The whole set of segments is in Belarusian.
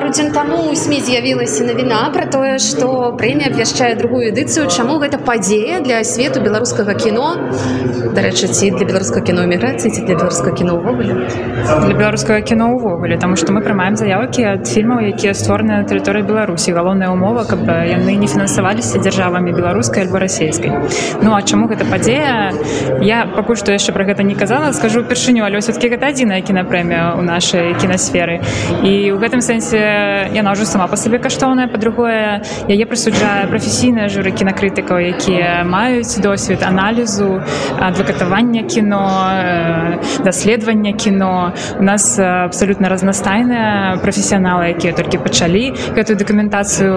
Пару дзён таму у сМ з'явілася навіна пра тое што прэмія абвяшчае другую эдыцыю. Чаму гэта падзея для свету беларускага кіно? Дарэчы ці для беларускага кіно эміграцыі ці для беларускага кіно ўвогуле? Для беларускага кіно ўвогуле таму што мы прымаем заявкі ад фільмаў якія створаны на тэрыторыі беларусі. Галоўная умова каб яны не фінансаваліся дзяржавамі беларускай альбо расійскай. Ну а чаму гэта падзея? Я пакуль што яшчэ пра гэта не казала скажу упершыню але все-таки гэта адзіная кінапрэмія ў нашай кінасферы. І ў гэтым сэнсе яна ўжо сама па сабе каштоўная па-другое яе прысуджае прафесійная журы кінакрытыкаў якія маюць досвед аналізу адвакатавання кіно даследавання кіно. У нас абсалютна разнастайныя прафесіяналы якія толькі пачалі гэтую дакументацыю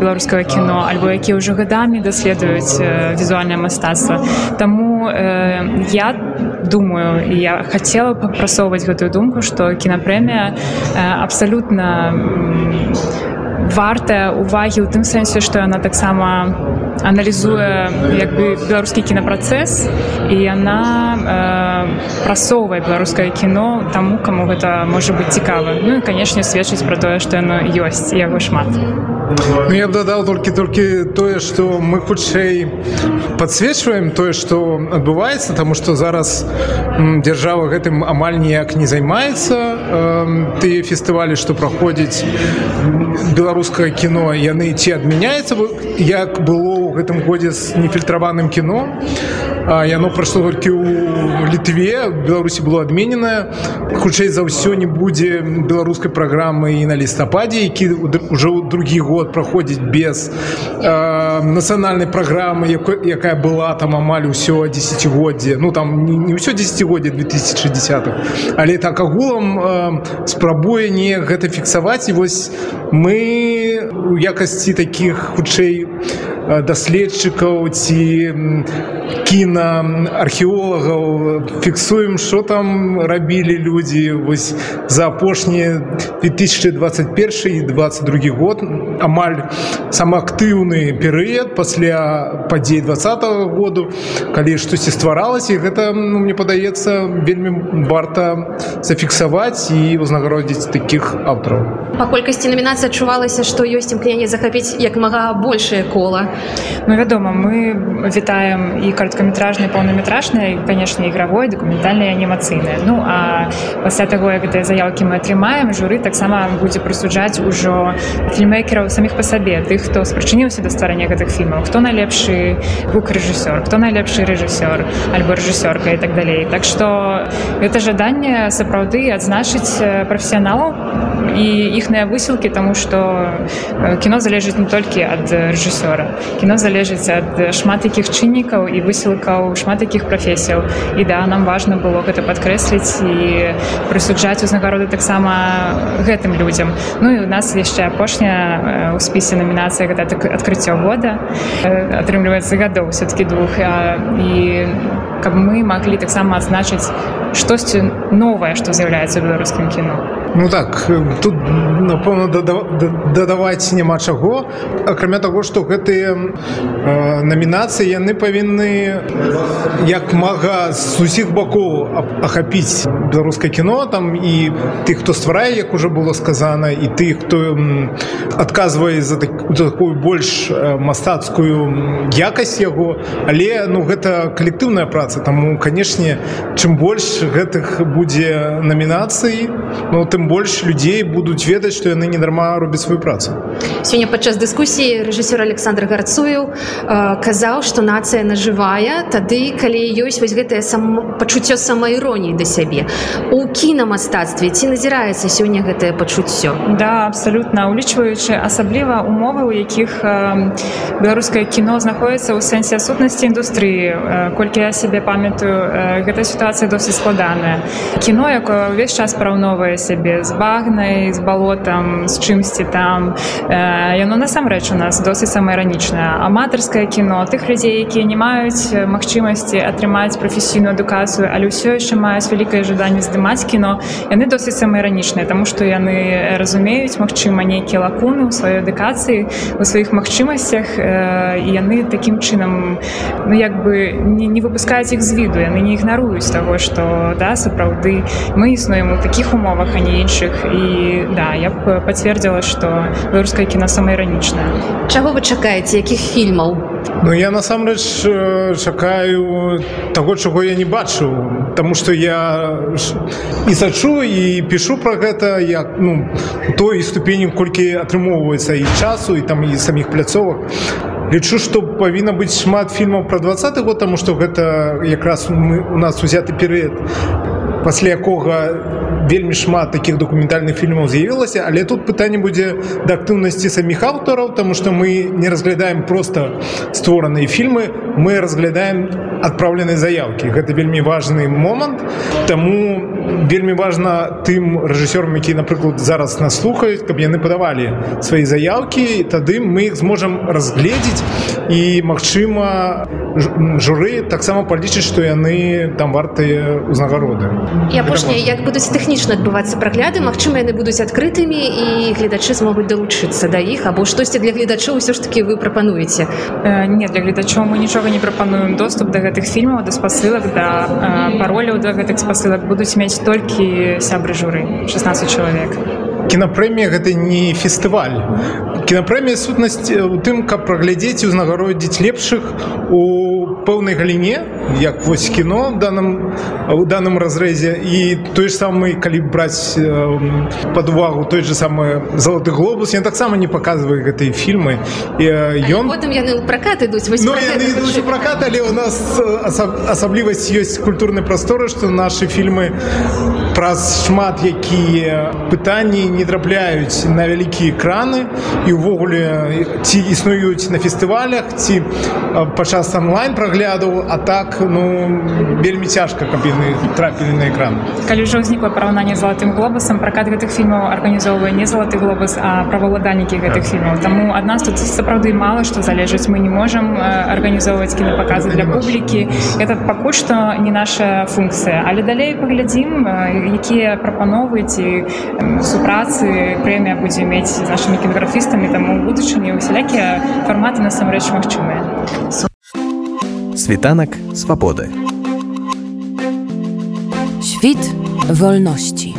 беларускага кіно альбо якія ўжо гадамі даследуюць візуальнае мастацтва. Таму э, я думаю я хацела папрасоўваць гэтую думку што кінапрэмія абсалютна вартая увагі ў тым сэнсе што яна таксама аналізуе як бы беларускі кінапрацэс і яна э, прасоўвае беларускае кіно таму каму гэта можа быць цікава. Ну і канешне сведчыць пра тое што яно ёсць яго шмат. Ну, я б дадаў толькі толькі тое што мы хутчэй подсвечваем тое што адбываецца таму што зараз дзяржава гэтым амаль ніяк не займаецца. Э, тыя фестывалі што праходзіць беларускае кіно яны ці адмяняецца як было ў гэтым годзе з нефільтраваным кіно яно прайшло толькі ў літве беларусі было адмененае хутчэй за ўсё не будзе беларускай праграмы і на лістападзе які ўжо ў другі год праходзіць без э, нацыянальнай праграмы якая была там амаль усё десятгоддзе ну там не, ўсё десятгоддзе 2060 але так агулам э, спрабуе не гэта фіксаваць. І вось мы у якасці таких хутчэй даследчыкаў ці кіна археолагаў фіксуем что там рабілі людзі вось за апошнія 2021 і 22 год. Амаль самаактыўны перыяд пасля падзей двадца -го году калі штосьці стваралася гэта ну, мне падаецца вельмі варта зафіксаваць і ўзнагародзіць таких аўтараў па колькасці намінацыі адчувалася што ёсць імкненне захапіць як мага большее кола ну вядома мы вітаем і кароткаметражнай паўнаметражнай канешне ігравой дакументальнай анімацыйнай ну а пасля таго як гэтыя заявкі мы атрымаем журы таксама будзе прысуджаць ужо фільмейкераў саміх па сабе тых хто спрачыніўся да стварання гэтых фільмаў хто найлепшы гук рэжысёр хто найлепшы рэжысёр альбо рэжысёрка і так далей так што гэта жаданне сапраўды адзначыць прафесіяналаў і іхныя высілкі таму што кіно залежыць не толькі ад рэжысёра кіно залежыць ад шмат якіх чыннікаў і высілкаў шмат якіх прафесіяў і да нам важна было гэта падкрэсліць і прысуджаць узнагароды таксама гэтым людзям Ну і у нас яшчэ апошняя у спісе намінацыя гэта адкрыццё года атрымліваецца гадоў все-таки двух і каб мы маглі таксама адзначыць штосьці новае што з'яўляецца беларускім кіно Ну так тут напэўна дадаваць няма чаго акрамя таго што гэтыя э, намінацыі яны павінны як мага з усіх бакоў ахапіць беларускае кіно там і тых хто стварае як уже было сказана і ты хто адказвае за, так, за такую больш мастацкую якасць яго. Але ну гэта калектыўная праца таму канешне чым больш гэтых будзе намінацый ну ты тым больш людзей будуць ведаць што яны недарма робяць сваю працу. Сёння падчас дыскусіі рэжысёр александр гарцуеў казаў што нацыя нажывая тады калі ёсць вось гэтае сам пачуццё самаіроніі да сябе. У кінамастацтве ці назіраецца сёння гэтае пачуццё? Да абсалютна улічваючы асабліва умовы у якіх беларускае кіно знаходіцца ў сэнсе сутнасці індустрыі. Колькі я сябе памятаю гэта сітуацыя досыць складана складанае кіно якое ўвесь час параўновае сябе з багнай з балотам з чымсьці там. Яно насамрэч у нас досыць самаіранічнае аматарскае кіно тых людзей якія не маюць магчымасці атрымаць прафесійную адукацыю але ўсё яшчэ маюць вялікае жаданне здымаць кіно яны досыць самаіранічныя тому што яны разумеюць магчыма нейкія лакуны ў сваёй адукацыі у сваіх магчымасцях і яны такім чынам ну як бы не, не выпускаюць іх з віду яны не ігнаруюць того что да сапраўды мы існуем у такіх умовах а не іншых і да я б пацвердзіла что беларускае кіно самаіранічнае чаго вы чакаеце якіх фільмаў Ну я насамрэч чакаю таго чаго я не бачу. Таму что я і сачу і пішу про гэта як ну той ступені колькі атрымоўваецца і часу і там і саміх пляцовак. Лічу што павінна быць шмат фільмаў пра двадцаты год таму што гэта якраз мы у нас узяты перыяд пасля якога вельмі шмат таких документальных фільмаў з'явілася але тут пытанне будзе да актыўнасці саміх аўтараў тому что мы не разглядаем просто створаныя фільмы мы разглядаем адпраўленыя заявкі гэта вельмі важный момант тому вельмі важна тым рэжысёрам які напрыклад зараз нас слухаюць каб яны падавалі свае заявкі тады мы іх зможам разгледзець. І магчыма журы таксама палічыць што яны там вартыя ўзнагароды. І апошняе як будуць тэхнічна адбывацца прагляды Мачыма яны будуць адкрытымі і гледачы змогуць далучыцца да іх або штосьці для гледачоў ўсё ж таки вы прапануеце. Не для гледачоў мы нічога не прапануем. Доступ да гэтых фільмаў да спасылак да пароляў да гэтых спасылак будуць мець толькі сябры журы 16 чалавек кінапрэмія гэта не фестываль кінапрэмія сутнасць у тым каб праглядзець і ўзнагародзіць лепшых у пэўнай галіне як вось кіно данным у данным разрэзе. І той ж самы калі браць под увагу той же самы залаты глобус я таксама не показываю гэтыя фільмы. Ён потым яны пракат ідуць ну, пракат але у нас асаблівасць ёсць культурнай прасторы што наши фільмы праз шмат якія пытанні не трапляюць на вялікія экраны. і увогуле ці існуюць на фестывалях ці падчас онлайн праглядаў а так ну вельмі цяжка каб яны трапілі на экран. Калі ўжо ўзнікла параўнанне залатым глобусам пракат гэтых фільмаў арганізоўвае не залаты глобус а праваладальнікі гэтых фільмаў. Таму ад нас тут сапраўды мала што залежыць. Мы не можам арганізоўваць кінапаказы для публікі. Это пакуль што не наша функцыя. Але далей паглядзім якія прапановы ці супрацы прэмія будзе мець з нашымі кінографістамі таму будучыні усялякія фарматы насамрэч магчымыя Світанак свабоды. Świt wolności.